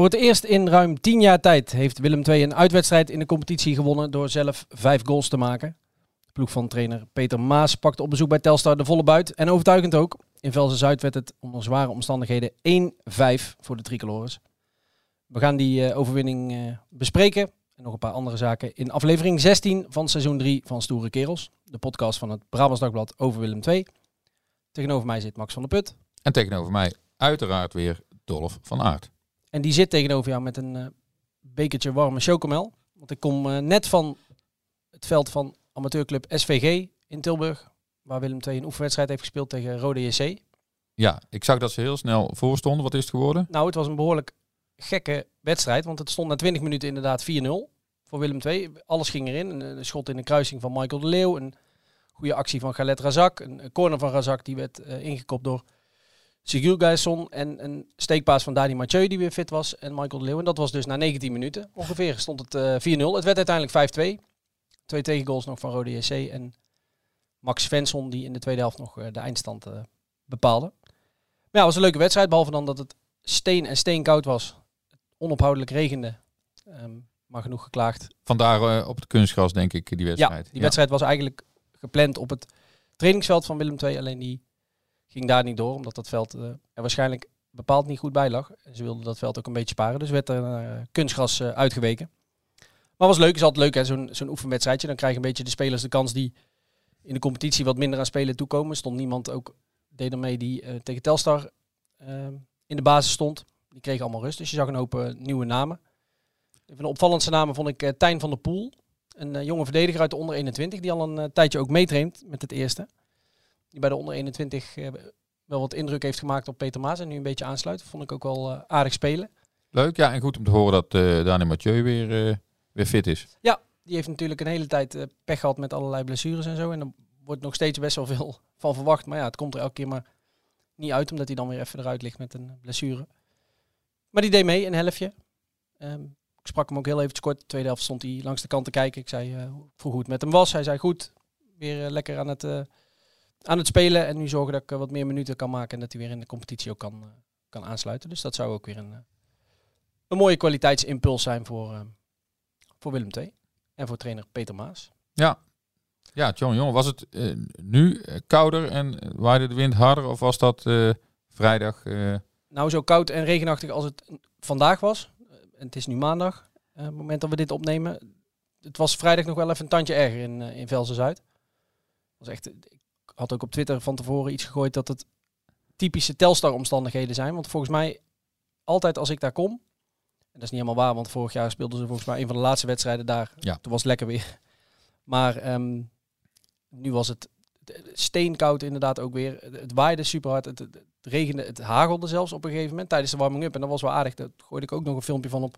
Voor het eerst in ruim 10 jaar tijd heeft Willem II een uitwedstrijd in de competitie gewonnen door zelf vijf goals te maken. De ploeg van trainer Peter Maas pakte op bezoek bij Telstar de volle buit en overtuigend ook. In Velzen Zuid werd het onder zware omstandigheden 1-5 voor de tricolores. We gaan die eh, overwinning eh, bespreken en nog een paar andere zaken in aflevering 16 van seizoen 3 van Stoere Kerels. De podcast van het Brabants Dagblad over Willem II. Tegenover mij zit Max van der Put. En tegenover mij uiteraard weer Dolf van Aert. En die zit tegenover jou met een eh, bekertje warme chocomel. Want ik kom eh, net van het veld van amateurclub SVG in Tilburg. Waar Willem II een oefenwedstrijd heeft gespeeld tegen Rode JC. Ja, ik zag dat ze heel snel voorstonden. Wat is het geworden? Nou, het was een behoorlijk gekke wedstrijd. Want het stond na 20 minuten inderdaad 4-0 voor Willem II. Alles ging erin. Een, een schot in de kruising van Michael de Leeuw. Een goede actie van Galet Razak. Een, een corner van Razak die werd eh, ingekopt door Sigil Gaisson. En een steekpaas van Dani Mathieu die weer fit was. En Michael de Leeuw. En dat was dus na 19 minuten ongeveer stond het eh 4-0. Het werd uiteindelijk 5-2. Twee tegengoals nog van Rode JC. En Max Svensson die in de tweede helft nog eh, de eindstand eh, bepaalde. Maar ja, het was een leuke wedstrijd. Behalve dan dat het steen en steenkoud was. Onophoudelijk regende. Ehm, maar genoeg geklaagd. Vandaar eh, op het kunstgras, denk ik, die wedstrijd. Ja, die wedstrijd was eigenlijk gepland op het trainingsveld van Willem II. Alleen die ging daar niet door, omdat dat veld eh, er waarschijnlijk bepaald niet goed bij lag. En ze wilden dat veld ook een beetje sparen. Dus werd er naar kunstgras eh, uitgeweken. Maar was leuk, is altijd leuk hè, zo'n zo'n oefenwedstrijdje. Dan krijgen een beetje de spelers de kans die in de competitie wat minder aan spelen toekomen. Stond niemand ook, deed er mee die eh, tegen Telstar eh, in de basis stond. Die kregen allemaal rust, dus je zag een hoop eh, nieuwe namen. Een opvallendste namen vond ik eh, Tijn van der Poel. Een eh, jonge verdediger uit de onder 21, die al een eh, tijdje ook meetraint met het eerste. Die bij de onder 21 eh, wel wat indruk heeft gemaakt op Peter Maas en nu een beetje aansluit. Vond ik ook wel eh, aardig spelen. Leuk, ja. En goed om te horen dat eh Dani Mathieu weer, weer fit is. Die heeft natuurlijk een hele tijd pech gehad met allerlei blessures en zo. En er wordt nog steeds best wel veel van verwacht. Maar ja, het komt er elke keer maar niet uit, omdat hij dan weer even eruit ligt met een blessure. Maar die deed mee, een helftje. Ehm, ik sprak hem ook heel even kort. De tweede helft stond hij langs de kant te kijken. Ik zei, vroeg hoe het met hem was. Hij zei goed, weer lekker aan het, aan het spelen. En nu zorgen dat ik eh, wat meer minuten kan maken. En dat hij weer in de competitie ook kan, eh, kan aansluiten. Dus dat zou ook weer een, eh, een mooie kwaliteitsimpuls zijn voor, voor Willem II. En voor trainer Peter Maas. Ja. Ja, John, jongen, was het nu kouder en eh, waaide de wind harder? Of was dat vrijdag? Nou, zo koud en regenachtig als het vandaag was. En het is nu maandag, het moment dat we dit opnemen. Het was vrijdag nog wel even een tandje erger in, in Velsen Zuid. Was echt, ik had ook op Twitter van tevoren iets gegooid dat het typische Telstar omstandigheden zijn. Want volgens mij, altijd als ik daar kom, en dat is niet helemaal waar, want vorig jaar speelden ze volgens mij een van de laatste wedstrijden daar. Ja. Toen was het lekker weer. Maar ehm, nu was het steenkoud inderdaad ook weer. Het, waaide super hard. Het, het, het regende, het hagelde zelfs op een gegeven moment tijdens de warming-up. En dat was wel aardig. Daar gooide ik ook nog een filmpje van op,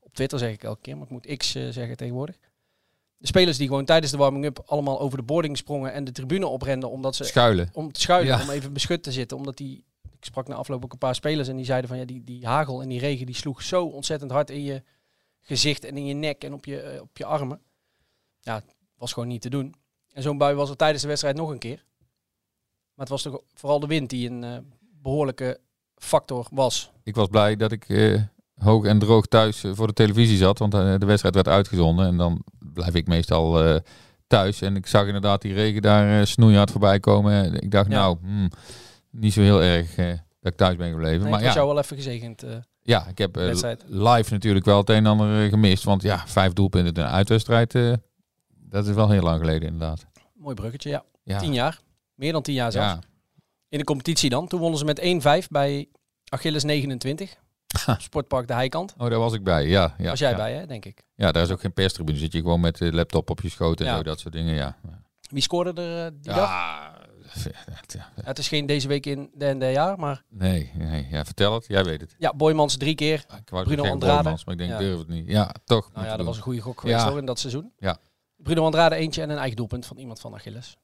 op Twitter, zeg ik elke keer. Maar ik moet X eh, zeggen tegenwoordig. De spelers die gewoon tijdens de warming-up allemaal over de boarding sprongen en de tribune oprenden omdat ze schuilen. om te schuilen, Ja. om even beschut te zitten. Omdat die, ik sprak na afloop ook een paar spelers en die zeiden van ja, die, die hagel en die regen die sloeg zo ontzettend hard in je gezicht en in je nek en op je, eh, op je armen. Ja, was gewoon niet te doen. En zo'n bui was er tijdens de wedstrijd nog een keer. Maar het was toch vooral de wind die een eh, behoorlijke factor was. Ik was blij dat ik eh, hoog en droog thuis voor de televisie zat. Want de wedstrijd werd uitgezonden. En dan blijf ik meestal eh, thuis. En ik zag inderdaad die regen daar eh, snoeihard voorbij komen. Ik dacht, Ja. nou, hmm, niet zo heel erg eh, dat ik thuis ben gebleven. Nee, maar was ja, jou wel even gezegend. ja, ik heb live natuurlijk wel het een en ander gemist. Want ja, vijf doelpunten in een uitwedstrijd. dat is wel heel lang geleden inderdaad. mooi bruggetje, ja. Ja, Tien jaar. Meer dan tien jaar zelfs. In de competitie dan. Toen wonnen ze met 1-5 bij Achilles 29. Sportpark de Heikant. Oh, daar was ik bij. Ja, ja, was jij ja. bij, hè, denk ik. Ja, daar is ook geen perstribune. Zit je gewoon met de laptop op je schoot en zo, dat soort dingen. Ja, Wie scoorde er eh, die dag? Het is geen deze week in de jaar, maar Nee, nee, ja, vertel het. Jij weet het. ja, Boymans drie keer. Bruno Andrade. Boymans, maar ik denk, Ja. durf het niet. Ja, toch. Nou ja, dat was een goede gok geweest hoor, in dat seizoen. Ja. Bruno Andrade eentje en een eigen doelpunt van iemand van Achilles.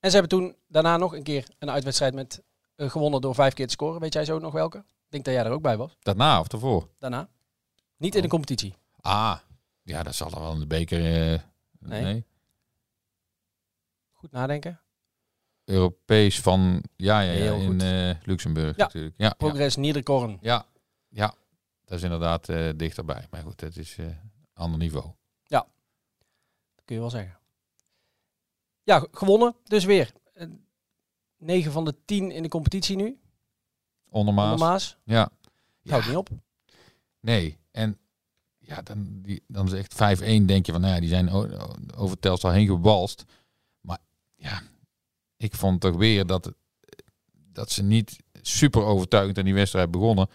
En ze hebben toen daarna nog een keer een uitwedstrijd met eh, gewonnen door vijf keer te scoren. Weet jij zo nog welke? Ik denk dat jij er ook bij was. Daarna of daarvoor? Daarna. Niet in de Oh. competitie. Ah, ja, dat zal er wel in de beker. eh, Nee. nee. Goed nadenken. Europees van, ja, ja, ja Heel in goed. eh, Luxemburg Ja. natuurlijk. Ja, ja, Progress Niederkorn. ja, ja, dat is inderdaad eh, dichterbij. Maar goed, het is eh ander niveau. Dat kun je wel zeggen. Ja, gewonnen. Dus weer. 9 van de 10 in de competitie nu. Ondermaas. Onder Maas. Ja. Houdt niet op. nee. En ja, dan, die, dan is echt 5-1 denk je van, nou ja, die zijn over Telstar heen gebalst. Maar ja, ik vond toch weer dat, dat ze niet super overtuigend aan die wedstrijd begonnen.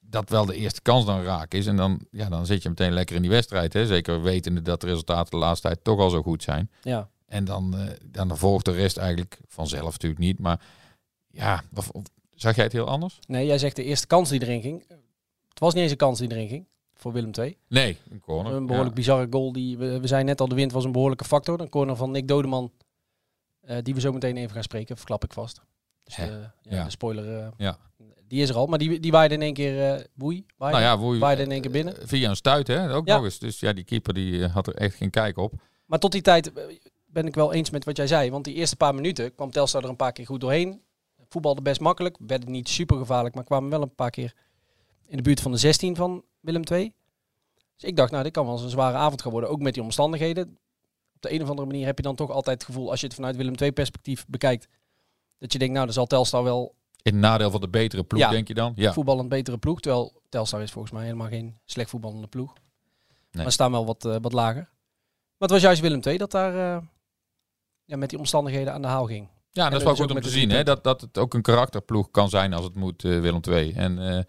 Dat wel de eerste kans dan raak is. En dan, ja, dan zit je meteen lekker in die wedstrijd. Hè? Zeker wetende dat de resultaten de laatste tijd toch al zo goed zijn. Ja. En dan, eh, dan volgt de rest eigenlijk vanzelf natuurlijk niet. Maar ja, of, of- zag jij het heel anders? Nee, jij zegt de eerste kans die erin ging. Het was niet eens een kans die erin ging. Voor Willem II. Nee, een corner. Een behoorlijk bizarre goal. Die, we, we zijn net al, de wind was een behoorlijke factor. Een corner van Nick Dodeman. eh, die we zo meteen even gaan spreken. Verklap ik vast. Dus de, ja, ja. de spoiler. eh, Ja. Die is er al. Maar die, die waaide in één keer. eh woei. Waaide. Nou ja, woei, waaide in één keer binnen. Via een stuit, hè? Ook nog eens. Dus ja, die keeper die had er echt geen kijk op. Maar tot die tijd ben ik wel eens met wat jij zei. Want die eerste paar minuten kwam Telstar er een paar keer goed doorheen. Voetbalde best makkelijk. Werden niet super gevaarlijk. Maar kwamen wel een paar keer in de buurt van de 16 van Willem II. Dus ik dacht, nou, dit kan wel eens een zware avond gaan worden. Ook met die omstandigheden. Op de een of andere manier heb je dan toch altijd het gevoel, als je het vanuit Willem II perspectief bekijkt, dat je denkt, nou, dan zal Telstar wel In het nadeel van de betere ploeg, Ja. denk je dan? Ja. voetballend betere ploeg. Terwijl Telstar is volgens mij helemaal geen slecht voetballende ploeg. Nee. Maar staan wel wat, eh, wat lager. Maar het was juist Willem II dat daar eh, ja, met die omstandigheden aan de haal ging. Ja, En dat is wel goed om te zien, hè? Dat, dat het ook een karakterploeg kan zijn als het moet, eh, Willem II. En eh,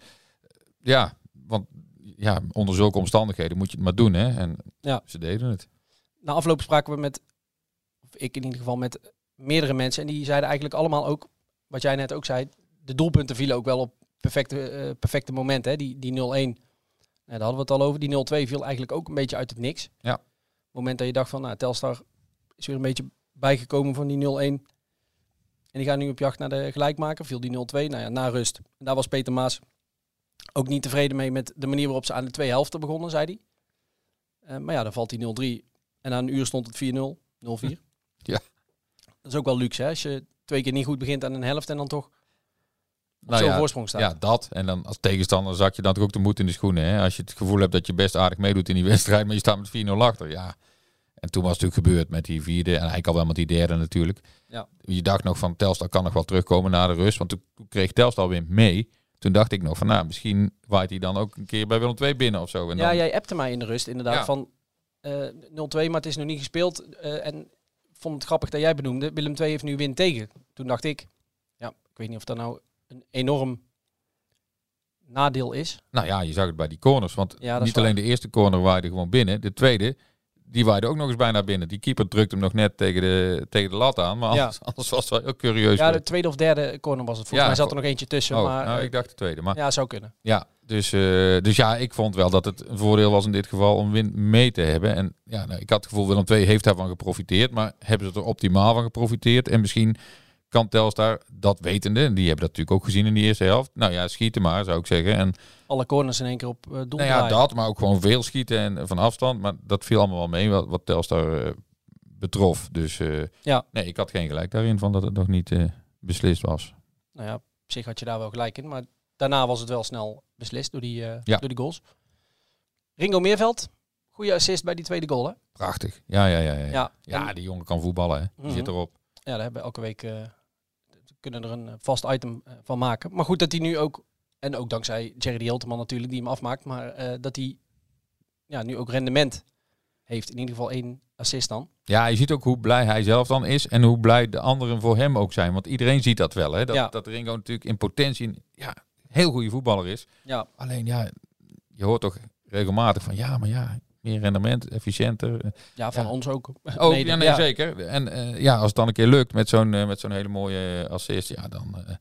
ja, want ja, onder zulke omstandigheden moet je het maar doen, hè? En Ja. ze deden het. Na afloop spraken we met, of ik in ieder geval met meerdere mensen. En die zeiden eigenlijk allemaal ook, wat jij net ook zei, de doelpunten vielen ook wel op perfecte, eh, perfecte momenten. Hè? Die, die 0-1, eh, daar hadden we het al over. Die 0-2 viel eigenlijk ook een beetje uit het niks. Ja. Het moment dat je dacht van, nou, Telstar is weer een beetje bijgekomen van die 0-1. En die gaan nu op jacht naar de gelijkmaker. Viel die 0-2, nou ja, na rust. En daar was Peter Maas ook niet tevreden mee met de manier waarop ze aan de twee helften begonnen, zei hij. Eh, maar ja, dan valt die 0-3. En na een uur stond het 4-0, 0-4. Ja. Dat is ook wel luxe, hè? Als je twee keer niet goed begint aan een helft en dan toch Nou zo'n ja, voorsprong staat. Ja, dat. En dan als tegenstander zak je dan toch ook de moed in de schoenen. Hè? Als je het gevoel hebt dat je best aardig meedoet in die wedstrijd, maar je staat met 4-0 achter. Ja. En toen was het natuurlijk gebeurd met die vierde en eigenlijk al wel met die derde natuurlijk. Ja. Je dacht nog van Telstar kan nog wel terugkomen na de rust, want toen kreeg Telstar weer mee. Toen dacht ik nog van nou, misschien waait hij dan ook een keer bij Willem II binnen of zo. En ja, dan, jij appte mij in de rust inderdaad Ja. van eh 0-2, maar het is nog niet gespeeld. Eh, en vond het grappig dat jij benoemde, Willem II heeft nu win tegen. Toen dacht ik, ja, ik weet niet of dat nou een enorm nadeel is. Nou ja, je zag het bij die corners. Want Ja, niet alleen de eerste corner waaide gewoon binnen. De tweede, die waaide ook nog eens bijna binnen. Die keeper drukte hem nog net tegen de, tegen de lat aan. Maar Ja. anders, anders was het wel heel curieus. Ja, de tweede of derde corner was het. Volgens Ja, mij zat er nog eentje tussen. oh, maar nou, eh, ik dacht de tweede. Maar ja, zou kunnen. ja, dus, eh, dus ja, ik vond wel dat het een voordeel was in dit geval om win mee te hebben. En ja, nou, ik had het gevoel, Willem II heeft daarvan geprofiteerd. Maar hebben ze er optimaal van geprofiteerd? En misschien kan Telstar dat wetende, en die hebben dat natuurlijk ook gezien in die eerste helft. Nou ja, schieten maar, zou ik zeggen. En Alle corners in één keer op eh, doel nou ja, draaien. dat, maar ook gewoon veel schieten en van afstand. Maar dat viel allemaal wel mee wat, wat Telstar eh, betrof. Dus eh, Ja. nee, ik had geen gelijk daarin van dat het nog niet beslist was. Nou ja, op zich had je daar wel gelijk in. Maar daarna was het wel snel beslist door die, Ja. door die goals. Ringo Meerveld, goede assist bij die tweede goal hè? Prachtig. Ja, ja, ja. Ja, ja. Die jongen kan voetballen. Hè. Die Mhm. zit erop. Ja, daar hebben we elke week we kunnen er een eh, vast item eh, van maken. Maar goed dat hij nu ook, en ook dankzij Jerry de Hilteman natuurlijk die hem afmaakt, maar eh, dat hij ja, nu ook rendement heeft. In ieder geval één assist dan. Ja, je ziet ook hoe blij hij zelf dan is en hoe blij de anderen voor hem ook zijn. Want iedereen ziet dat wel. Hè? Dat, Ja. dat Ringo natuurlijk in potentie een ja, heel goede voetballer is. Ja, Alleen ja, je hoort toch regelmatig van ja, maar ja, meer rendement, efficiënter. Ja, van Ja. ons ook. Oh, Mede, ja, nee, zeker. En eh, ja, als het dan een keer lukt met zo'n eh, met zo'n hele mooie assist, ja, dan, eh,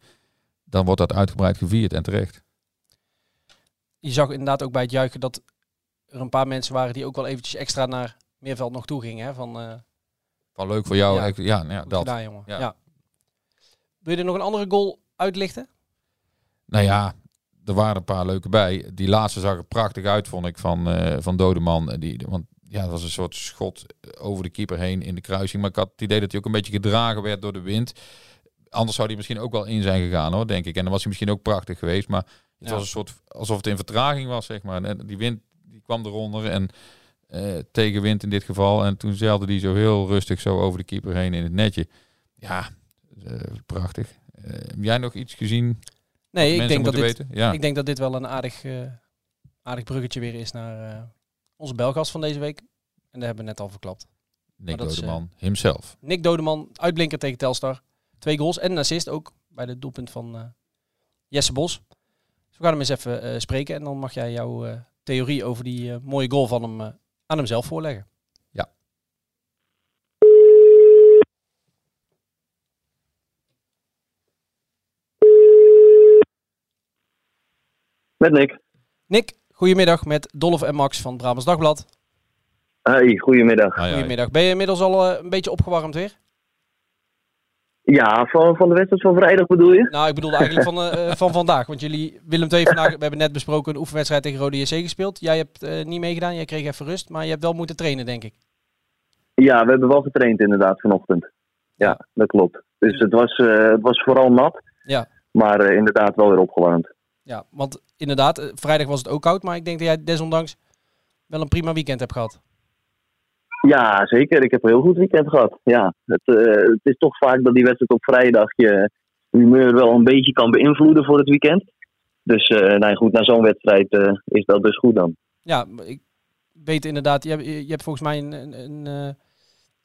dan wordt dat uitgebreid gevierd en terecht. Je zag inderdaad ook bij het juichen dat er een paar mensen waren die ook wel eventjes extra naar Meerveld nog toe gingen. Hè? Van, eh Wel leuk voor jou. Ja. Ja, ja, nou ja dat. gedaan, jongen. Ja. Ja. Wil je er nog een andere goal uitlichten? Nou ja, er waren een paar leuke bij. Die laatste zag er prachtig uit, vond ik, van, eh van Dodeman. Die, want ja, dat was een soort schot over de keeper heen in de kruising. Maar ik had het idee dat hij ook een beetje gedragen werd door de wind. Anders zou hij misschien ook wel in zijn gegaan, hoor, denk ik. En dan was hij misschien ook prachtig geweest. Maar het Ja. was een soort alsof het in vertraging was, zeg maar. En die wind die kwam eronder en eh, tegenwind in dit geval. En toen zeilde hij zo heel rustig zo over de keeper heen in het netje. Ja, eh, prachtig. Heb jij nog iets gezien? Nee, ik denk, dat dit, weten? Ja. ik denk dat dit wel een aardig, eh, aardig bruggetje weer is naar eh, onze belgast van deze week. En daar hebben we net al verklapt. Nick is, Dodeman, himself. Nick Dodeman, uitblinker tegen Telstar. Twee goals en een assist ook bij het doelpunt van eh, Jesse Bos. Dus we gaan hem eens even eh, spreken en dan mag jij jouw eh, theorie over die eh, mooie goal van hem eh, aan hemzelf voorleggen. Met Nick. Nick, goedemiddag met Dolf en Max van Brabants Dagblad. Hey, goedemiddag. Goedemiddag. Ben je inmiddels al eh, een beetje opgewarmd weer? Ja, van, van de wedstrijd van vrijdag bedoel je? Nou, ik bedoelde eigenlijk van, eh, eh, van vandaag. Want jullie, Willem II vandaag, we hebben net besproken een oefenwedstrijd tegen Rode JC gespeeld. Jij hebt niet meegedaan, jij kreeg even rust, maar je hebt wel moeten trainen, denk ik. Ja, we hebben wel getraind inderdaad vanochtend. Ja, dat klopt. Dus het was, eh, het was vooral nat, Ja, maar eh, inderdaad wel weer opgewarmd. Ja want inderdaad, eh, vrijdag was het ook koud, maar ik denk dat jij desondanks wel een prima weekend hebt gehad. Ja, zeker. Ik heb een heel goed weekend gehad. Ja, het, eh, het is toch vaak dat die wedstrijd op vrijdag je humeur wel een beetje kan beïnvloeden voor het weekend. Dus eh nou goed, na zo'n wedstrijd is dat dus goed dan. Ja, ik weet inderdaad, je hebt, je hebt volgens mij een, een,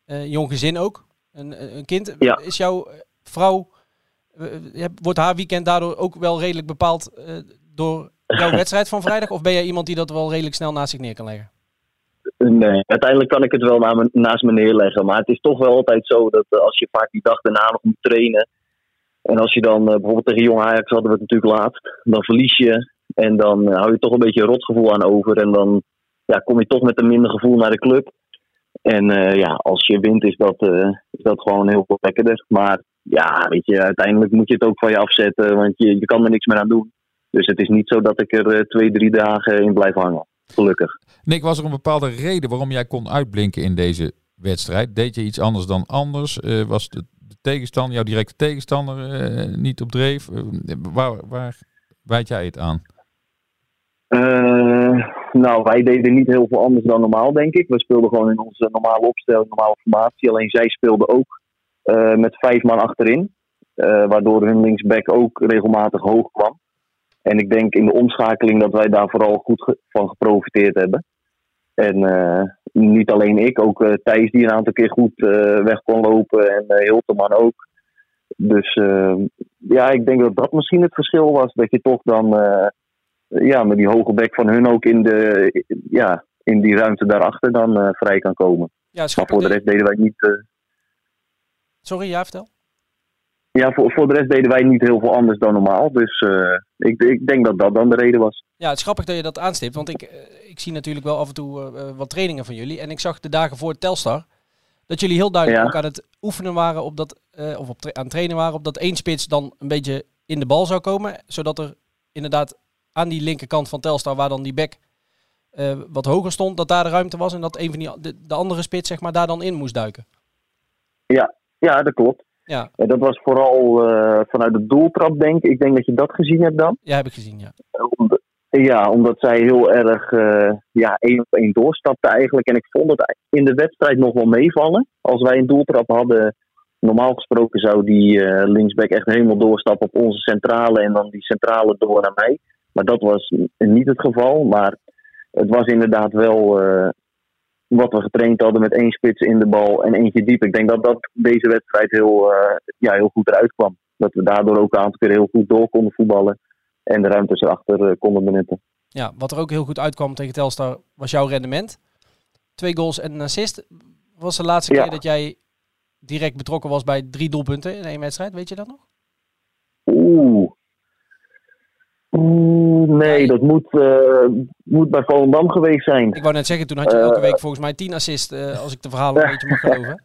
een jong gezin ook, een, een kind. Ja. Is jouw vrouw, wordt haar weekend daardoor ook wel redelijk bepaald eh, door jouw wedstrijd van vrijdag? Of ben jij iemand die dat wel redelijk snel naast zich neer kan leggen? Nee, uiteindelijk kan ik het wel naast me neerleggen. Maar het is toch wel altijd zo dat eh, als je vaak die dag daarna nog moet trainen. En als je dan eh, bijvoorbeeld tegen Jong Ajax hadden we het natuurlijk laatst. Dan verlies je. En dan eh, hou je toch een beetje een rotgevoel aan over. En dan ja, kom je toch met een minder gevoel naar de club. En eh, ja, als je wint is dat, eh, is dat gewoon heel veel lekkerder. Maar ja, weet je, uiteindelijk moet je het ook van je afzetten. Want je, je kan er niks meer aan doen. Dus het is niet zo dat ik er eh, twee, drie dagen in blijf hangen. Gelukkig. Nick, was er een bepaalde reden waarom jij kon uitblinken in deze wedstrijd? Deed je iets anders dan anders? Eh, was de, de tegenstander, jouw directe tegenstander, eh, niet op dreef? Waar, waar wijd jij het aan? Nou, wij deden niet heel veel anders dan normaal, denk ik. We speelden gewoon in onze normale opstelling, normale formatie. Alleen zij speelden ook eh, met vijf man achterin. eh, waardoor hun linksback ook regelmatig hoog kwam. En ik denk in de omschakeling dat wij daar vooral goed ge- van geprofiteerd hebben. En eh, niet alleen ik, ook Thijs die een aantal keer goed weg kon lopen. En Hilterman ook. Dus ja, ik denk dat dat misschien het verschil was. Dat je toch dan ja, met die hoge bek van hun ook in, de, ja, in die ruimte daarachter dan vrij kan komen. Ja, Maar voor de rest deden wij niet. Sorry, ja, vertel. ja, voor, voor de rest deden wij niet heel veel anders dan normaal. Dus eh, ik, ik denk dat dat dan de reden was. Ja, het is grappig dat je dat aanstipt, want ik, eh, ik zie natuurlijk wel af en toe eh, wat trainingen van jullie. En ik zag de dagen voor Telstar dat jullie heel duidelijk Ja. ook aan het oefenen waren op dat, of op tra- aan het trainen waren op dat één spits dan een beetje in de bal zou komen. Zodat er inderdaad aan die linkerkant van Telstar, waar dan die back eh, wat hoger stond, dat daar de ruimte was. En dat een van die, de, de andere spits zeg maar, daar dan in moest duiken. Ja, dat klopt. Ja, En dat was vooral eh, vanuit de doeltrap, denk ik. Ik denk dat je dat gezien hebt dan. ja heb ik gezien, ja. Omdat- Ja, omdat zij heel erg eh, ja, één op één doorstapte eigenlijk. En ik vond het in de wedstrijd nog wel meevallen. Als wij een doeltrap hadden, normaal gesproken zou die eh, linksback echt helemaal doorstappen op onze centrale. En dan die centrale door naar mij. Maar dat was niet het geval. Maar het was inderdaad wel eh, wat we getraind hadden met één spits in de bal en eentje diep. Ik denk dat dat deze wedstrijd heel, eh, ja, heel goed eruit kwam. Dat we daardoor ook een aantal keer heel goed door konden voetballen. En de ruimtes erachter eh, konden benutten. Ja, wat er ook heel goed uitkwam tegen Telstar was jouw rendement. twee goals en een assist. Was de laatste Ja. keer dat jij direct betrokken was bij drie doelpunten in één wedstrijd? Weet je dat nog? Oeh. Nee, dat moet, eh, moet bij Volendam geweest zijn. Ik wou net zeggen, toen had je Eh. elke week volgens mij tien assists, eh, als ik de verhalen een beetje mag geloven.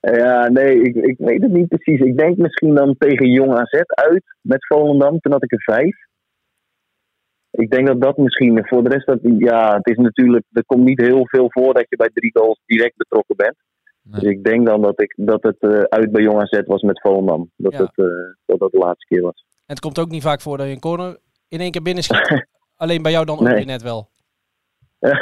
Ja, nee, ik, ik weet het niet precies. Ik denk misschien dan tegen Jong AZ uit met Volendam. Toen had ik er vijf. Ik denk dat dat misschien, voor de rest, dat, ja, het is natuurlijk, er komt niet heel veel voor dat je bij drie goals direct betrokken bent. Nee. Dus ik denk dan dat, ik, dat het eh, uit bij Jong AZ was met Volendam. Dat, Ja. het, eh, dat dat de laatste keer was. En het komt ook niet vaak voor dat je een corner in één keer binnenschiet. Alleen bij jou dan ook Nee. weer net wel.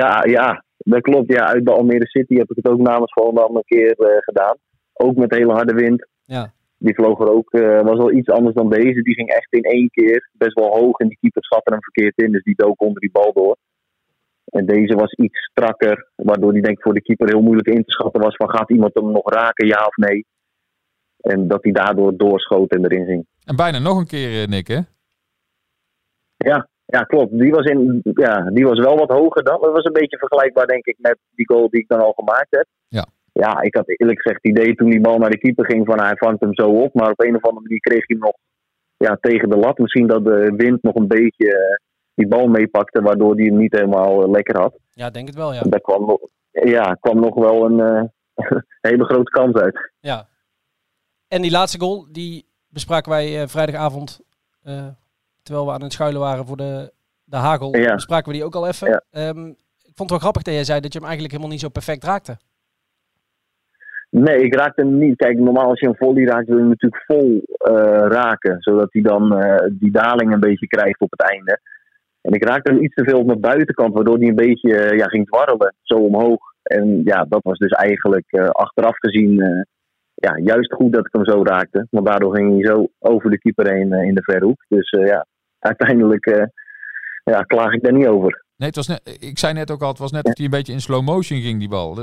ja, ja, dat klopt. Ja, uit bij Almere City heb ik het ook namens Volendam een keer eh, gedaan. Ook met hele harde wind. Ja. Die vloog er ook, eh, was wel iets anders dan deze. Die ging echt in één keer best wel hoog en die keeper schatte hem verkeerd in. Dus die dook onder die bal door. En deze was iets strakker, waardoor die denk ik voor de keeper heel moeilijk in te schatten was van gaat iemand hem nog raken, ja of nee. En dat hij daardoor doorschoot en erin ging. En bijna nog een keer, eh, Nick, hè? Ja, ja, klopt. Die was, in, ja, die was wel wat hoger dan. Dat was een beetje vergelijkbaar, denk ik, met die goal die ik dan al gemaakt heb. Ja. Ja, ik had eerlijk gezegd het idee toen die bal naar de keeper ging van hij vangt hem zo op. Maar op een of andere manier kreeg hij hem nog ja, tegen de lat. Misschien dat de wind nog een beetje eh, die bal meepakte, waardoor hij hem niet helemaal eh, lekker had. Ja, denk het wel, ja. Daar kwam nog, ja, kwam nog wel een eh, hele grote kans uit. ja. En die laatste goal, die bespraken wij eh, vrijdagavond, eh, terwijl we aan het schuilen waren voor de, de hagel, Ja. bespraken we die ook al even. Ja. Ehm, ik vond het wel grappig dat jij zei dat je hem eigenlijk helemaal niet zo perfect raakte. Nee, ik raakte hem niet. Kijk, normaal als je een volley raakt, wil je hem natuurlijk vol eh, raken. Zodat hij dan die daling een beetje krijgt op het einde. En ik raakte hem iets te veel op mijn buitenkant, waardoor hij een beetje ja, ging dwarrelen, zo omhoog. En ja, dat was dus eigenlijk achteraf gezien ja, juist goed dat ik hem zo raakte. Want daardoor ging hij zo over de keeper heen eh, in de verhoek. Dus eh, ja, uiteindelijk eh, ja, klaag ik daar niet over. Nee, het was net, ik zei net ook al, het was net of die een beetje in slow motion ging, die bal.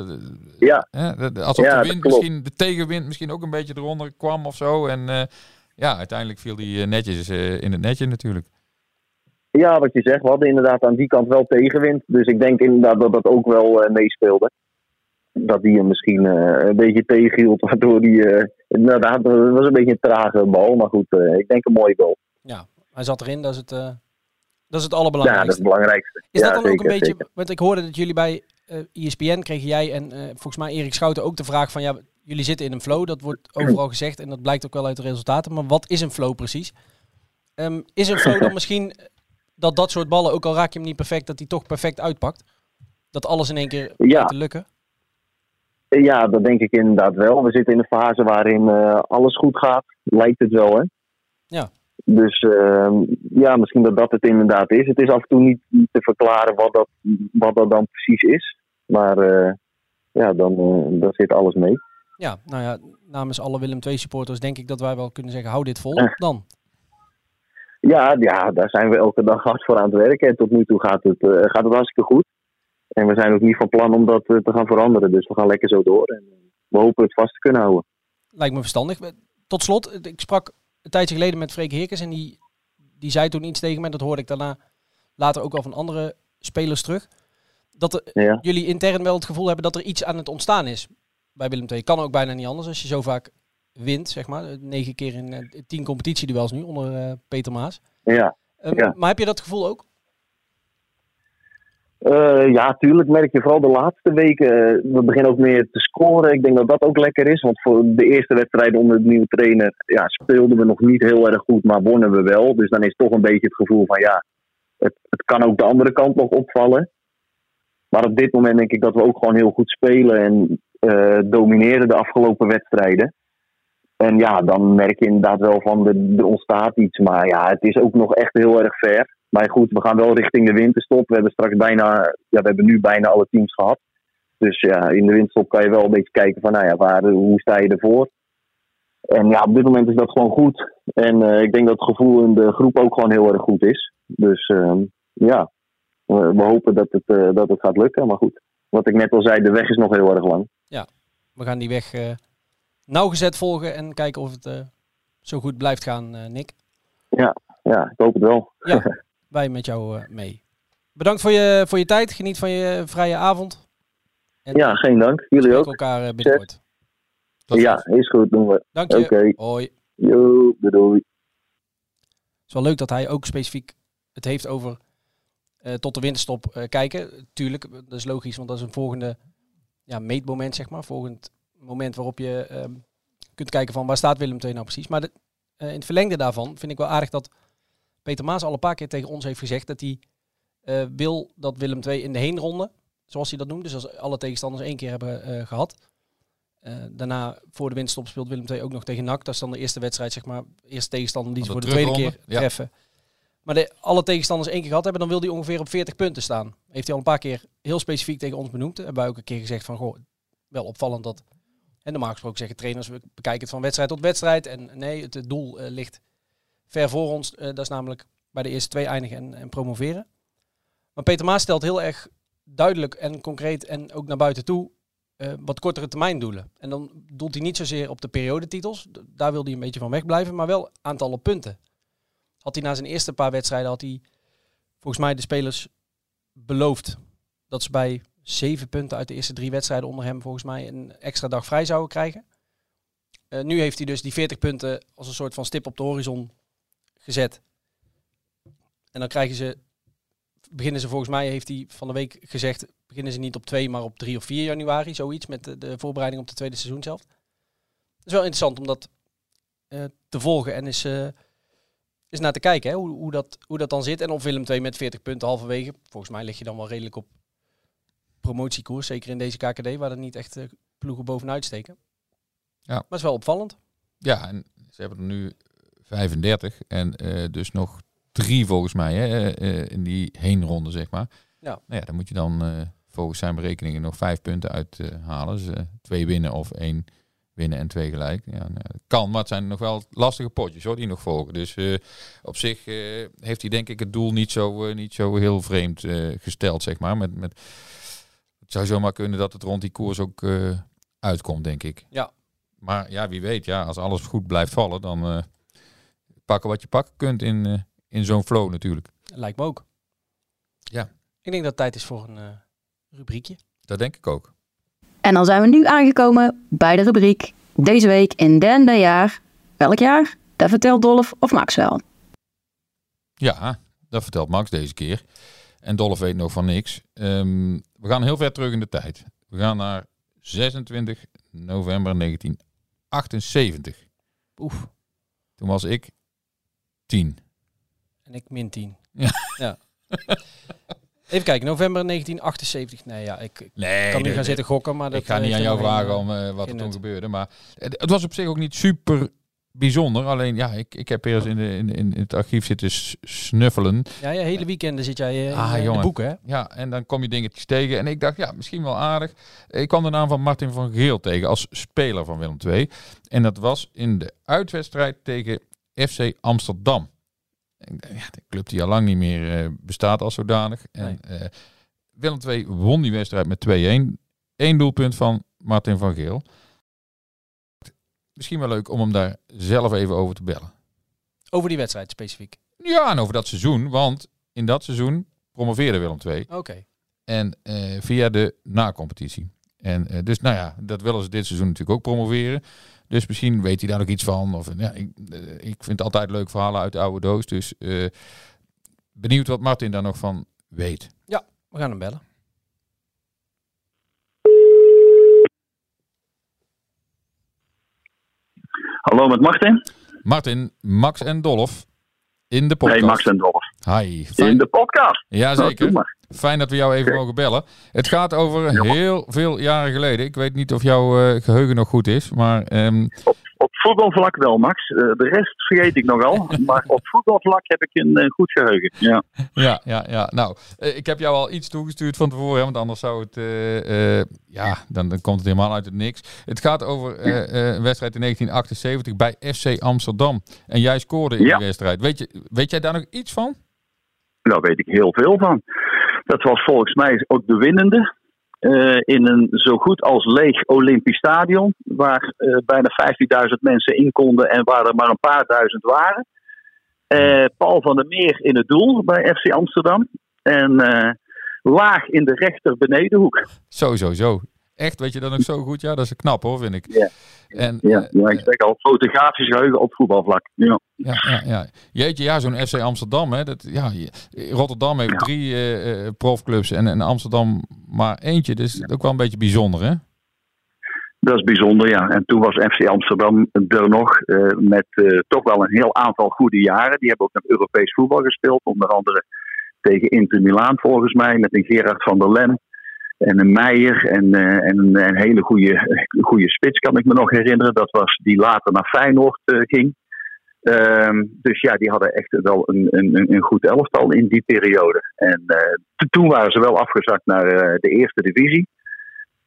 Ja, alsof Ja, de dat wind misschien, de tegenwind misschien ook een beetje eronder kwam of zo. En ja, uiteindelijk viel die netjes in het netje natuurlijk. Ja, wat je zegt, we hadden inderdaad aan die kant wel tegenwind. Dus ik denk inderdaad dat dat ook wel meespeelde. Dat die hem misschien eh, een beetje tegenhield, waardoor die... eh, inderdaad, het was een beetje een trage bal. Maar goed, eh, ik denk een mooie goal. Ja, hij zat erin, dat is het, dat is het Ja, dat is allerbelangrijkste. het belangrijkste. Is ja, dat dan ook een beetje, zeker. want ik hoorde dat jullie bij ESPN kregen jij en volgens mij Erik Schouten ook de vraag van ja, jullie zitten in een flow, dat wordt overal gezegd en dat blijkt ook wel uit de resultaten, maar wat is een flow precies? Ehm, is een flow dan misschien dat dat soort ballen, ook al raak je hem niet perfect, dat die toch perfect uitpakt? Dat alles in één keer Ja. te lukken? Ja, dat denk ik inderdaad wel. We zitten in een fase waarin eh, alles goed gaat. Lijkt het wel, hè? Ja. Dus ehm, ja, misschien dat dat het inderdaad is. Het is af en toe niet, niet te verklaren wat dat, wat dat dan precies is. Maar eh, ja, dan, eh, dan zit alles mee. Ja, nou ja, namens alle Willem II supporters denk ik dat wij wel kunnen zeggen, hou dit vol dan. Ja, ja, daar zijn we elke dag hard voor aan het werken. En tot nu toe gaat het, gaat het hartstikke goed. En we zijn ook niet van plan om dat eh, te gaan veranderen. Dus we gaan lekker zo door. En eh, we hopen het vast te kunnen houden. Lijkt me verstandig. Tot slot, ik sprak een tijdje geleden met Freek Heerkens en die, die zei toen iets tegen mij. Dat hoorde ik daarna later ook wel van andere spelers terug. Dat er- Ja. jullie intern wel het gevoel hebben dat er iets aan het ontstaan is bij Willem II. Kan ook bijna niet anders als je zo vaak wint, zeg maar. Negen keer in eh, tien competitieduels nu onder eh, Peter Maas. Ja. Ehm, Ja. Maar heb je dat gevoel ook? Eh, ja, tuurlijk merk je vooral de laatste weken. eh, we beginnen ook meer te scoren. Ik denk dat dat ook lekker is. Want voor de eerste wedstrijden onder de nieuwe trainer ja, speelden we nog niet heel erg goed, maar wonnen we wel. Dus dan is toch een beetje het gevoel van ja, het, het kan ook de andere kant nog opvallen. Maar op dit moment denk ik dat we ook gewoon heel goed spelen en eh, domineren de afgelopen wedstrijden. En ja, dan merk je inderdaad wel van er, er ontstaat iets. Maar ja, het is ook nog echt heel erg ver. Maar goed, we gaan wel richting de winterstop. We hebben straks bijna, ja, we hebben nu bijna alle teams gehad. Dus ja, in de winterstop kan je wel een beetje kijken van, nou ja, waar, hoe sta je ervoor? En ja, op dit moment is dat gewoon goed. En eh, ik denk dat het gevoel in de groep ook gewoon heel erg goed is. Dus ehm, ja, we, we hopen dat het, eh, dat het gaat lukken. Maar goed, wat ik net al zei, de weg is nog heel erg lang. We gaan die weg eh, nauwgezet volgen en kijken of het zo goed blijft gaan, Nick. Ja, ik hoop het wel. Ja, wij met jou eh, mee. Bedankt voor je, voor je tijd. Geniet van je vrije avond. En Ja, geen dank. Jullie ook. elkaar eh, binnenkort. Tot Ja, ziens. is goed, doen we. Dank je. Oké. Hoi. Yo, doei. Het is wel leuk dat hij ook specifiek het heeft over eh, tot de winterstop kijken. Tuurlijk, dat is logisch, want dat is een volgende ja, meetmoment, zeg maar. Volgend moment waarop je ehm, kunt kijken van waar staat Willem II nou precies. Maar de, in het verlengde daarvan vind ik wel aardig dat Peter Maas al een paar keer tegen ons heeft gezegd dat hij eh, wil dat Willem II in de heenronde, zoals hij dat noemt, dus als alle tegenstanders één keer hebben eh, gehad. eh, daarna, voor de winterstop, speelt Willem II ook nog tegen NAC. Dat is dan de eerste wedstrijd, zeg maar. Eerste tegenstander die ze voor de de tweede keer ja. treffen. Maar de, alle tegenstanders één keer gehad hebben, dan wil hij ongeveer op 40 punten staan. Heeft hij al een paar keer heel specifiek tegen ons benoemd. Hebben wij ook een keer gezegd van, goh, wel opvallend dat... En normaal gesproken zeggen trainers, we bekijken het van wedstrijd tot wedstrijd. En nee, het, het doel ligt ver voor ons. Eh, dat is namelijk bij de eerste twee eindigen en, en promoveren. Maar Peter Maas stelt heel erg duidelijk en concreet en ook naar buiten toe eh, wat kortere termijn doelen. En dan doelt hij niet zozeer op de periodetitels. Daar wil hij een beetje van wegblijven, maar wel aantallen punten. Had hij na zijn eerste paar wedstrijden, had hij volgens mij de spelers beloofd dat ze bij zeven punten uit de eerste drie wedstrijden onder hem volgens mij een extra dag vrij zouden krijgen. Eh, nu heeft hij dus die 40 punten als een soort van stip op de horizon gezet. En dan krijgen ze, beginnen ze volgens mij, heeft hij van de week gezegd, beginnen ze niet op 2, maar op 3 of 4 januari, zoiets, met de, de voorbereiding op de tweede seizoen zelf. Het is wel interessant om dat eh, te volgen en eens, eh, eens naar te kijken, hè, hoe, hoe, dat, hoe dat dan zit. En of Willem 2 met 40 punten halverwege, volgens mij lig je dan wel redelijk op promotiekoers, zeker in deze KKD, waar er niet echt eh, ploegen bovenuit steken. Ja. Maar het is wel opvallend. Ja, en ze hebben er nu 35 en eh, dus nog drie volgens mij hè, eh, in die heenronde, zeg maar. Ja. Nou ja, dan moet je dan eh, volgens zijn berekeningen nog vijf punten uithalen. dus eh, twee winnen of één winnen en twee gelijk. Ja, nou, dat kan, maar het zijn nog wel lastige potjes hoor, die nog volgen. Dus op zich heeft hij denk ik het doel niet zo, niet zo heel vreemd gesteld, zeg maar. Met, met, het zou zomaar kunnen dat het rond die koers ook uitkomt, denk ik. Ja. Maar ja, wie weet, ja, als alles goed blijft vallen, dan pakken wat je pakken kunt in, eh, in zo'n flow natuurlijk. Lijkt me ook. Ja. Ik denk dat het tijd is voor een eh, rubriekje. Dat denk ik ook. En dan zijn we nu aangekomen bij de rubriek Deze week in derde jaar. Welk jaar? Dat vertelt Dolf of Max wel. Ja, dat vertelt Max deze keer. En Dolph weet nog van niks. Ehm, we gaan heel ver terug in de tijd. We gaan naar 26 november 1978. Oef. Toen was ik 10. En ik min 10. Ja. ja. Even kijken, november 1978. Nee, ja, ik, Nee, kan nu gaan zitten gokken, maar dat ik ga eh, niet aan heeft jou vragen om eh, wat er geen toen gebeurde. Maar het, het was op zich ook niet super bijzonder. Alleen ja, ik, ik heb eerst in, de, in, in het archief zitten snuffelen. Ja, ja, hele weekenden zit jij eh, in, Ah, eh, in de boeken, hè? Ja, en dan kom je dingetjes tegen. En ik dacht, ja, misschien wel aardig. Ik kwam de naam van Martin van Geel tegen als speler van Willem II. En dat was in de uitwedstrijd tegen FC Amsterdam. Ja, de club die al lang niet meer eh, bestaat als zodanig. En eh, Willem II won die wedstrijd met 2-1. Eén doelpunt van Martin van Geel. Misschien wel leuk om hem daar zelf even over te bellen. Over die wedstrijd specifiek. Ja, en over dat seizoen. Want in dat seizoen promoveerde Willem II. Oké. En eh, via de na-competitie. En dus, nou ja, dat willen ze dit seizoen natuurlijk ook promoveren. Dus misschien weet hij daar nog iets van. Of, ja, ik, eh, ik vind altijd leuk verhalen uit de oude doos. Dus eh, benieuwd wat Martin daar nog van weet. We gaan hem bellen. Hallo met Martin. Martin, Max en Dolf in de podcast. Hey Max en Dolf. Hi. In de podcast. Nou, Jazeker. maar. Fijn dat we jou even mogen bellen. Het gaat over Ja. heel veel jaren geleden. Ik weet niet of jouw eh, geheugen nog goed is. Maar ehm, Op voetbalvlak wel, Max. Eh, de rest vergeet ik nogal. maar op voetbalvlak heb ik een eh, goed geheugen. Ja. Ja, ja, ja. Nou, ik heb jou al iets toegestuurd van tevoren, want anders zou het, ja, dan, dan komt het helemaal uit het niks. Het gaat over een wedstrijd in 1978 bij FC Amsterdam. En jij scoorde in Ja. die wedstrijd. Weet, je, weet jij daar nog iets van? Daar weet ik heel veel van. Dat was volgens mij ook de winnende. eh, in een zo goed als leeg Olympisch stadion. Waar eh, bijna 15.000 mensen in konden en waar er maar een paar duizend waren. Eh, Paul van der Meer in het doel bij FC Amsterdam. En laag in de rechter benedenhoek. Zo, zo, zo. Echt, weet je dat nog zo goed? Ja, dat is knap hoor, vind ik. Ja, en, ja, ja ik zeg al, fotografisch geheugen op voetbalvlak. Ja, ja, ja. ja. Jeetje, ja, zo'n FC Amsterdam. Hè, dat, ja, Rotterdam heeft drie uh, profclubs en, en Amsterdam maar eentje. Dus ook wel een beetje bijzonder, hè? Dat is bijzonder, ja. En toen was FC Amsterdam er nog uh, met uh, toch wel een heel aantal goede jaren. Die hebben ook nog Europees voetbal gespeeld. Onder andere tegen Inter Milaan volgens mij. Met een Gerard van der Lem en een Meijer. En, uh, en een, hele goede, goede spits kan ik me nog herinneren. Dat was die later naar Feyenoord ging. Ehm, dus ja, die hadden echt wel een, een, een goed elftal in die periode. En toen waren ze wel afgezakt naar de eerste divisie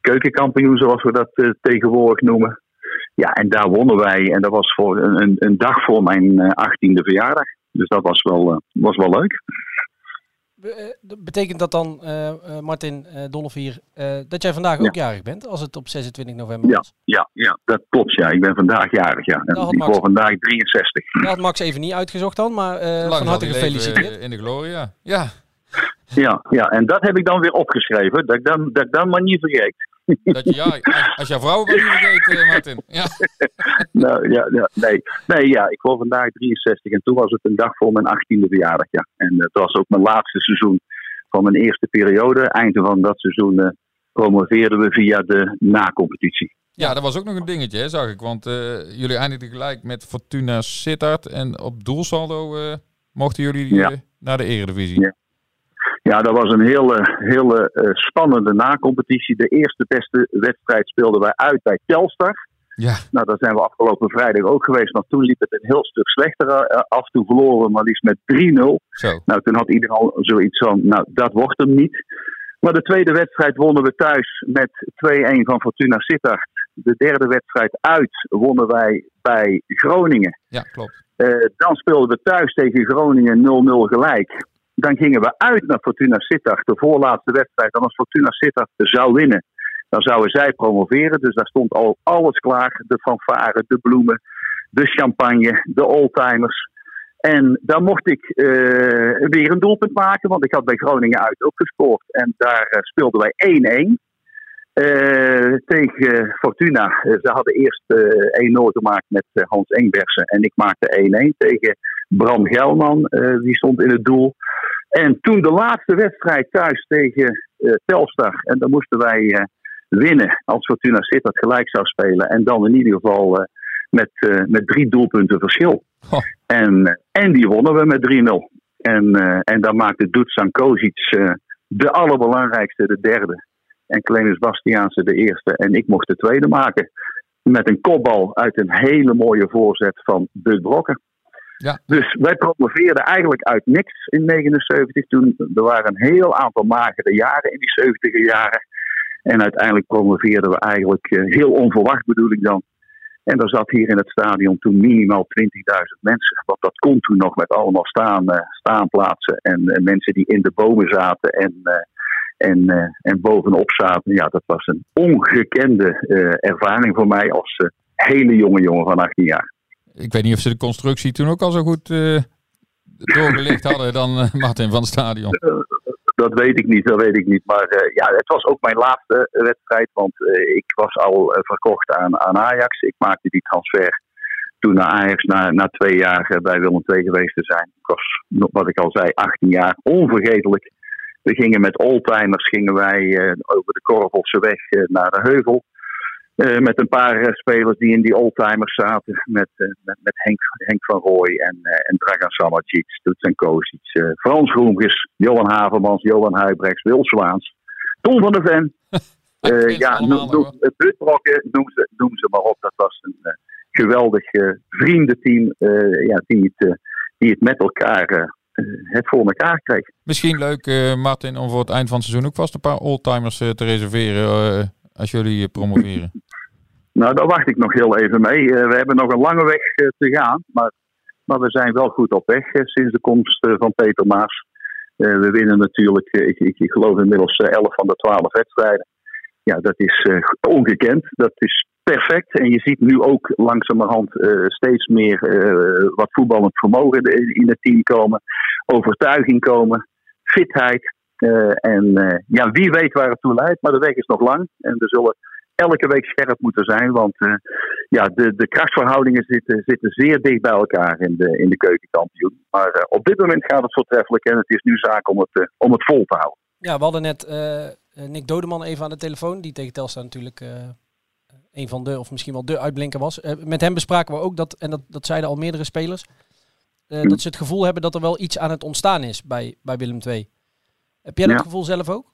keukenkampioen, zoals we dat tegenwoordig noemen. Ja, en daar wonnen wij. En dat was voor een, een dag voor mijn 18e verjaardag. Dus dat was wel, was wel leuk. Betekent dat dan, Martin Dolf hier, dat jij vandaag ook jarig bent, als het op 26 november ja, was? Ja, ja, dat klopt. Ja, ik ben vandaag jarig. Ja. En ik word vandaag 63. Dat had Max even niet uitgezocht dan, maar van harte gefeliciteerd. In de gloria, ja. Ja, ja, en dat heb ik dan weer opgeschreven, dat ik dan, dat ik dan maar niet vergeet. Dat je, ja, als jouw vrouw niet vergeet, uh, Martin. Ja. nou, ja, ja, nee. nee, ja, ik word vandaag 63 en toen was het een dag voor mijn 18e verjaardag. Ja. En het was ook mijn laatste seizoen van mijn eerste periode. Einde van dat seizoen uh, promoveerden we via de na-competitie. Ja, dat was ook nog een dingetje, hè, zag ik. Want uh, jullie eindigden gelijk met Fortuna Sittard. En op doelsaldo mochten jullie ja. naar de Eredivisie. Ja. Ja, dat was een hele, hele uh, spannende nacompetitie. De eerste beste wedstrijd speelden wij uit bij Telstar. Ja. Nou, daar zijn we afgelopen vrijdag ook geweest. Maar toen liep het een heel stuk slechter uh, af. Toen verloren we maar liefst met 3-0. Nou, toen had iedereen al zoiets van, nou, dat wordt hem niet. Maar de tweede wedstrijd wonnen we thuis met 2-1 van Fortuna Sittard. De derde wedstrijd uit wonnen wij bij Groningen. Ja, klopt. Uh, dan speelden we thuis tegen Groningen 0-0 gelijk. Dan gingen we uit naar Fortuna Sittard, de voorlaatste wedstrijd. Dan als Fortuna Sittard zou winnen, dan zouden zij promoveren. Dus daar stond al alles klaar. De fanfare, de bloemen, de champagne, de oldtimers. En daar mocht ik uh, weer een doelpunt maken, want ik had bij Groningen uit ook gescoord. En daar uh, speelden wij 1-1. Uh, tegen Fortuna. ze hadden eerst 1-0 gemaakt met Hans Engbersen. En ik maakte 1-1 tegen Bram Gelman. die stond in het doel. En toen de laatste wedstrijd thuis tegen uh, Telstar. En dan moesten wij uh, winnen als Fortuna Sittard gelijk zou spelen. En dan in ieder geval met, met drie doelpunten verschil. Oh. En, en die wonnen we met 3-0. En, en dan maakte Dusan Kozic de allerbelangrijkste, de derde. En Clemens Bastiaanse de eerste. En ik mocht de tweede maken. Met een kopbal uit een hele mooie voorzet van Bud Brokken. Ja. Dus wij promoveerden eigenlijk uit niks in 79. Toen er waren een heel aantal magere jaren in die 70 jaren. En uiteindelijk promoveerden we eigenlijk uh, heel onverwacht bedoel ik dan. En er zat hier in het stadion toen minimaal 20.000 mensen. Want dat kon toen nog met allemaal staan, uh, staanplaatsen en uh, mensen die in de bomen zaten en, en, en bovenop zaten. Ja, dat was een ongekende ervaring voor mij als hele jonge jongen van 18 jaar. Ik weet niet of ze de constructie toen ook al zo goed uh, hadden dan uh, Martin van het stadion. Dat weet ik niet, dat weet ik niet. Maar ja, het was ook mijn laatste wedstrijd, want ik was al verkocht aan, aan Ajax. Ik maakte die transfer toen naar Ajax na, na twee jaar bij Willem II geweest te zijn. Ik was, wat ik al zei, 18 jaar. Onvergetelijk. We gingen met oldtimers gingen wij over de Korvelse weg naar de Heuvel. Uh, met een paar uh, spelers die in die oldtimers zaten. Met, uh, met, met Henk, Henk, van Rooij en, en Dragan Samacic, Toetsen Kosic. Frans Groenges, Johan Havermans, Johan Huibrechts, Wil Zwaans. Tom van der Ven. ja, noem, noem, noem ze, noem ze maar op. Dat was een geweldig vriendenteam ja, die, het, die het met elkaar het voor elkaar kreeg. Misschien leuk, Martin, om voor het eind van het seizoen ook vast een paar oldtimers te reserveren als jullie promoveren? Nou, daar wacht ik nog heel even mee. Uh, we hebben nog een lange weg uh, te gaan, maar, maar we zijn wel goed op weg uh, sinds de komst van Peter Maas. we winnen natuurlijk, ik, ik, ik, geloof inmiddels 11 van de 12 wedstrijden. Ja, dat is ongekend. Dat is perfect. En je ziet nu ook langzamerhand steeds meer wat voetballend vermogen in het team komen. Overtuiging komen fitheid. Eh, en eh, ja, wie weet waar het toe leidt, maar de weg is nog lang. En we zullen elke week scherp moeten zijn, want eh, ja, de, de krachtverhoudingen zitten, zitten zeer dicht bij elkaar in de, in de keukenkampioen. Maar op dit moment gaat het voortreffelijk en het is nu zaak om het, om het vol te houden. Ja, we hadden net Nick Dodeman even aan de telefoon, die tegen Telstar natuurlijk een van de, of misschien wel de uitblinker was. Met hem bespraken we ook dat, en dat, dat zeiden al meerdere spelers, dat ze het gevoel hebben dat er wel iets aan het ontstaan is bij, bij Willem II. Heb jij dat Ja. gevoel zelf ook?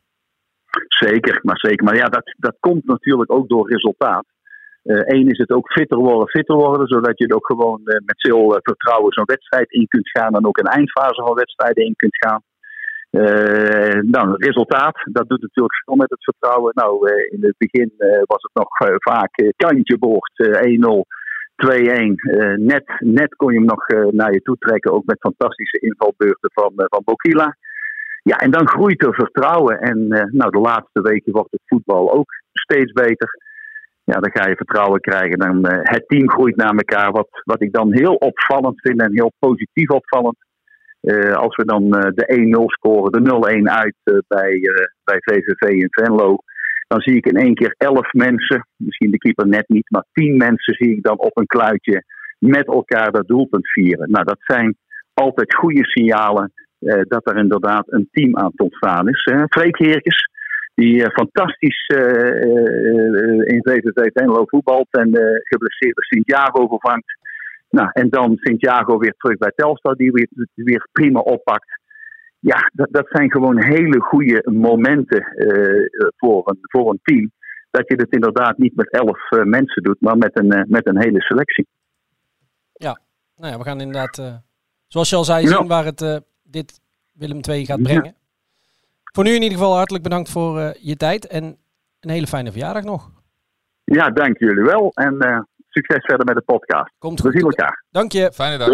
Zeker, maar zeker. Maar ja, dat, dat komt natuurlijk ook door resultaat. Eén is het ook fitter worden, fitter worden, zodat je er ook gewoon eh, met veel eh, vertrouwen zo'n wedstrijd in kunt gaan en ook een eindfase van wedstrijden in kunt gaan. Eh, nou, het resultaat, dat doet natuurlijk veel met het vertrouwen. Nou, eh, in het begin eh, was het nog eh, vaak eh, kantje boord, eh, 1-0. 2-1. Eh, net, net kon je hem nog eh, naar je toe trekken, ook met fantastische invalbeurten van, eh, van Bokila. Ja, en dan groeit er vertrouwen. En eh, nou, de laatste weken wordt het voetbal ook steeds beter. Ja, dan ga je vertrouwen krijgen. Dan, eh, het team groeit naar elkaar. Wat, wat ik dan heel opvallend vind en heel positief opvallend. Eh, als we dan de 1-0 scoren, de 0-1 uit bij, bij VVV in Venlo. Dan zie ik in één keer elf mensen, misschien de keeper net niet, maar tien mensen zie ik dan op een kluitje met elkaar dat doelpunt vieren. Nou, dat zijn altijd goede signalen eh, dat er inderdaad een team aan het ontstaan is. Uh, Freek Heerkes, die eh, fantastisch eh, in VVV Venlo voetbalt en geblesseerde Santiago vervangt. Nou, en dan Santiago weer terug bij Telstar, die weer, weer prima oppakt. Ja, dat, dat zijn gewoon hele goede momenten voor, een, voor een team. Dat je het inderdaad niet met elf uh, mensen doet, maar met een, uh, met een hele selectie. Ja, nou ja, we gaan inderdaad, uh, zoals je al zei, zien ja. waar het dit Willem II gaat brengen. Ja. Voor nu in ieder geval hartelijk bedankt voor uh, je tijd en een hele fijne verjaardag nog. Ja, dank jullie wel en succes verder met de podcast. Komt we zien elkaar. Dank je. Fijne dag.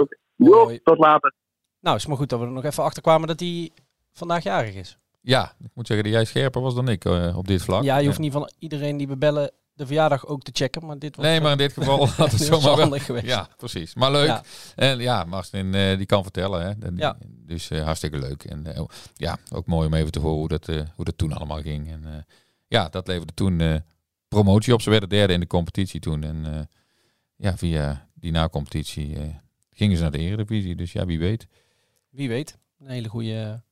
Tot later. Nou, is maar goed dat we er nog even achter kwamen dat hij vandaag jarig is. Ja, ik moet zeggen dat jij scherper was dan ik uh, op dit vlak. Ja, je hoeft niet van iedereen die we bellen de verjaardag ook te checken, maar dit was... Nee, maar in dit geval had het zomaar wel... geweest. Ja, precies. Maar leuk. Ja. En ja, Martin uh, die kan vertellen, hè. Die, ja. Dus uh, hartstikke leuk. En uh, ja, ook mooi om even te horen hoe dat, hoe dat toen allemaal ging. En ja, dat leverde toen promotie op. Ze werden derde in de competitie toen. En ja, via die na-competitie gingen ze naar de Eredivisie. Dus ja, wie weet. Wie weet. Een hele goede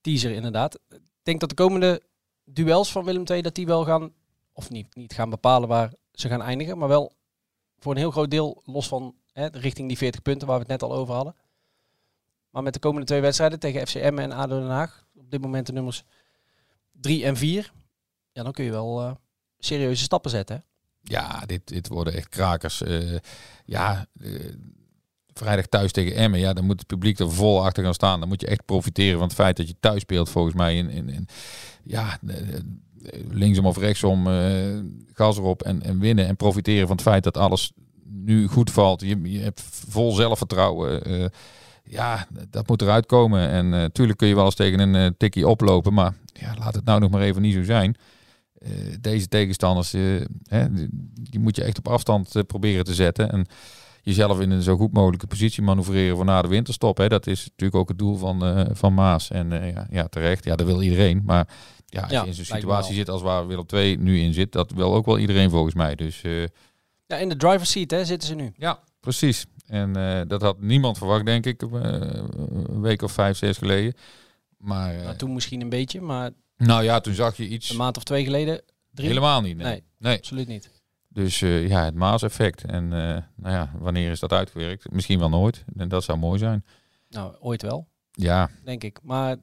teaser inderdaad. Ik denk dat de komende duels van Willem II, dat die wel gaan, of niet, niet gaan bepalen waar ze gaan eindigen, maar wel voor een heel groot deel los van hè, richting die 40 punten waar we het net al over hadden. Maar met de komende twee wedstrijden tegen FCM en ADO Den Haag, op dit moment de nummers 3 en 4, ja, dan kun je wel uh, serieuze stappen zetten. Ja, dit, dit worden echt krakers. Uh, ja, uh, vrijdag thuis tegen Emmen, ja, dan moet het publiek er vol achter gaan staan. Dan moet je echt profiteren van het feit dat je thuis speelt, volgens mij. In, in, in ja, linksom of rechtsom, uh, gas erop en, en winnen. En profiteren van het feit dat alles nu goed valt. Je, je hebt vol zelfvertrouwen. Uh, ja, dat moet eruit komen. En natuurlijk uh, kun je wel eens tegen een tikkie oplopen, maar ja, laat het nou nog maar even niet zo zijn. Deze tegenstanders, hè, die, moet je echt op afstand proberen te zetten. En jezelf in een zo goed mogelijke positie manoeuvreren voor na de winterstop. Hè. Dat is natuurlijk ook het doel van, van Maas. En ja, terecht, ja, dat wil iedereen. Maar ja, als ja, je in zo'n situatie zit als waar Willem II nu in zit, dat wil ook wel iedereen volgens mij. Dus, uh, ja, in de driver's seat hè, zitten ze nu. Ja, precies. En dat had niemand verwacht, denk ik, een week of vijf, zes geleden. Maar, nou, toen misschien een beetje, maar... Nou ja, toen zag je iets... Een maand of twee geleden? Drie? Helemaal niet, nee. nee, nee. absoluut niet. Dus uh, ja, het Maas-effect. En uh, nou ja, wanneer is dat uitgewerkt? Misschien wel nooit. En dat zou mooi zijn. Nou, ooit wel. Ja. Denk ik. Maar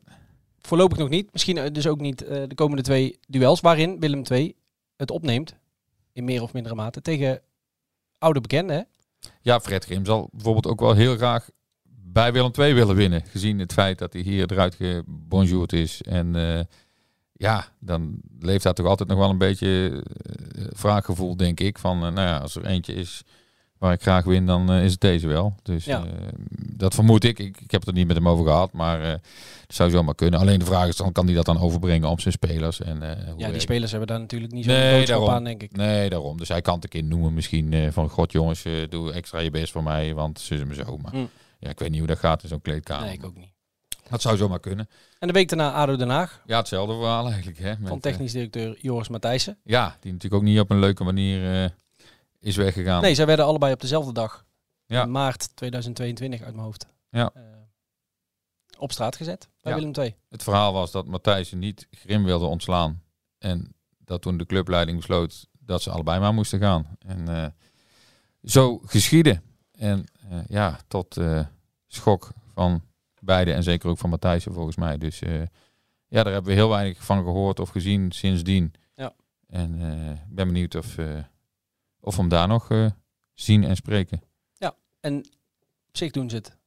voorlopig nog niet. Misschien dus ook niet uh, de komende twee duels waarin Willem II het opneemt. In meer of mindere mate. Tegen oude bekenden? Ja, Fred Grim zal bijvoorbeeld ook wel heel graag bij Willem II willen winnen. Gezien het feit dat hij hier eruit gebonjourd is. En ja, dan leeft daar toch altijd nog wel een beetje vraaggevoel, denk ik. Van, nou ja, als er eentje is waar ik graag win, dan uh, is het deze wel. Dus ja. dat vermoed ik. ik. ik. heb het er niet met hem over gehad, maar het zou zomaar kunnen. Alleen de vraag is, dan kan hij dat dan overbrengen op zijn spelers? En, ja, die spelers hebben daar natuurlijk niet zo'n nee, daarom, aan, denk ik. Nee, daarom. Dus hij kan het een keer noemen misschien van, god jongens, doe extra je best voor mij, want ze me zo. Maar mm. ja, ik weet niet hoe dat gaat in zo'n kleedkamer. Nee, ik ook niet. Dat zou zomaar kunnen. En de week daarna ADO Den Haag. Ja, hetzelfde verhaal eigenlijk. Hè, met, Van eh, technisch directeur Joris Matthijssen. ja, die natuurlijk ook niet op een leuke manier eh, is weggegaan. Nee, zij werden allebei op dezelfde dag. Ja. In maart 2022 uit mijn hoofd. Ja. eh, op straat gezet bij Ja. Willem II. Het verhaal was dat Matthijssen niet Grim wilde ontslaan. En dat toen de clubleiding besloot dat ze allebei maar moesten gaan. En eh, zo geschiedde. En eh, ja, tot schok van beide en zeker ook van Matthijssen volgens mij. Dus ja, daar hebben we heel weinig van gehoord of gezien sindsdien. Ja. En ik ben benieuwd of, of hem daar nog eh, zien en spreken. En op zich doen ze het.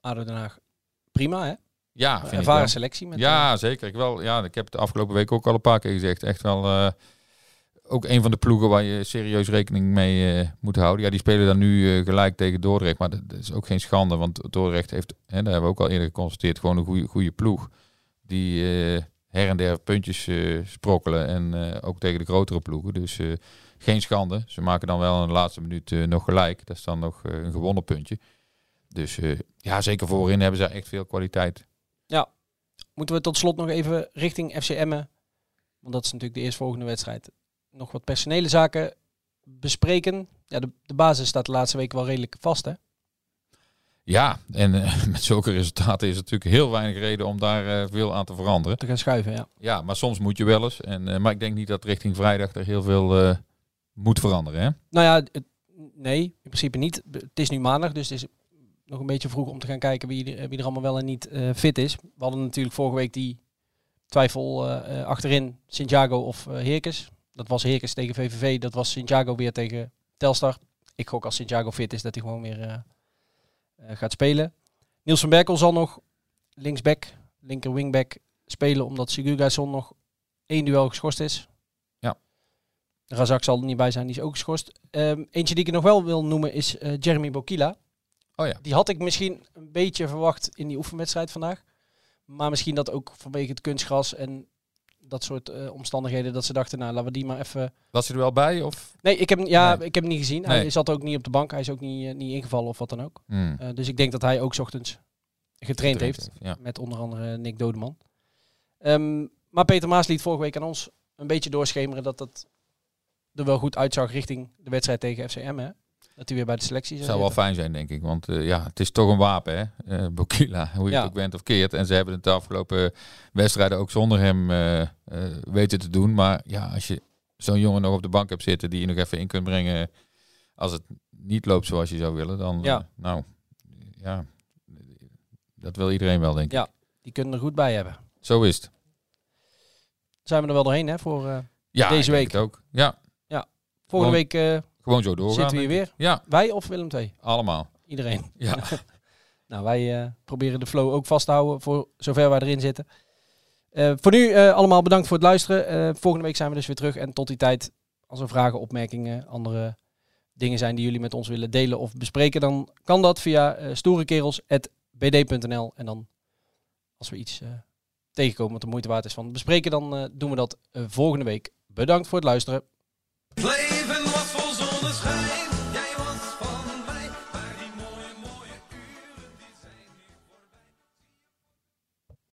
ADO Den Haag prima, hè? Ja, vind Ervaren selectie. Met, Ja, eh, zeker. Ik, wel, ja, ik heb het de afgelopen week ook al een paar keer gezegd. Echt wel eh, ook een van de ploegen waar je serieus rekening mee moet houden. Ja, die spelen dan nu gelijk tegen Dordrecht. Maar dat, is ook geen schande. Want Dordrecht heeft, hè, daar hebben we ook al eerder geconstateerd, gewoon een goede, goede ploeg. Die her en der puntjes sprokkelen. En ook tegen de grotere ploegen. Dus geen schande. Ze maken dan wel in de laatste minuut eh, nog gelijk. Dat is dan nog eh, een gewonnen puntje. Dus eh, ja, zeker voorin hebben ze echt veel kwaliteit. Moeten we tot slot nog even richting FC Emmen, want dat is natuurlijk de eerstvolgende wedstrijd, nog wat personele zaken bespreken. Ja, de, de basis staat de laatste week wel redelijk vast, hè? Ja, en met zulke resultaten is er natuurlijk heel weinig reden om daar veel aan te veranderen. Te gaan schuiven, ja. Ja, maar soms moet je wel eens. En, maar ik denk niet dat richting vrijdag er heel veel moet veranderen. Hè? Nou ja, nee, in principe niet. Het is nu maandag, dus het is nog een beetje vroeg om te gaan kijken wie er, wie er allemaal wel en niet eh, fit is. We hadden natuurlijk vorige week die twijfel eh, eh, achterin, Santiago of eh Heerkes. Dat was Heerkes tegen VVV, dat was Santiago weer tegen Telstar. Ik gok als Santiago fit is dat hij gewoon weer eh, eh, gaat spelen. Niels van Berkel zal nog linksback, linker wingback spelen omdat Sigurdsson nog één duel geschorst is. Razak zal er niet bij zijn, die is ook geschorst. Ehm, eentje die ik nog wel wil noemen is eh, Jeremy Bokila. Oh ja. Die had ik misschien een beetje verwacht in die oefenwedstrijd vandaag. Maar misschien dat ook vanwege het kunstgras en dat soort eh, omstandigheden dat ze dachten, nou laten we die maar even... Was hij er wel bij? Of? Nee, ik heb, hem- ja, Nee. ik heb hem niet gezien. Hij zat ook niet op de bank. Hij is ook niet, eh, niet ingevallen of wat dan ook. Hmm, dus ik denk dat hij ook 's ochtends getraind heeft. Ja. Met onder andere Nick Dodeman. Ehm, maar Peter Maas liet vorige week aan ons een beetje doorschemeren dat dat er wel goed uitzag richting de wedstrijd tegen FCM. Hè? Dat hij weer bij de selectie zou Zou wel fijn zijn, denk ik. Want eh, ja, het is toch een wapen, hè? Bokila, hoe je Ja. het ook bent of keert. En ze hebben het de afgelopen wedstrijden ook zonder hem eh, weten te doen. Maar ja, als je zo'n jongen nog op de bank hebt zitten die je nog even in kunt brengen als het niet loopt zoals je zou willen, dan Ja. nou, ja, dat wil iedereen wel, denk ik. Ja. Die kunnen er goed bij hebben. Zo is het. Zijn we er wel doorheen hè, voor Ja, Deze week. ook. Ja, volgende Gewoon week. eh, gewoon zo doorgaan. Zitten we hier ik. Ja, wij of Willem II? allemaal. Iedereen. Ja. Nou, wij eh, proberen de flow ook vast te houden voor zover wij erin zitten. Eh, voor nu eh, allemaal bedankt voor het luisteren. Eh, volgende week zijn we dus weer terug. En tot die tijd, als er vragen, opmerkingen, andere dingen zijn die jullie met ons willen delen of bespreken, dan kan dat via eh stoerekerels.bd.nl. En dan, als we iets eh, tegenkomen wat de moeite waard is van bespreken, dan doen we dat volgende week. Bedankt voor het luisteren. Play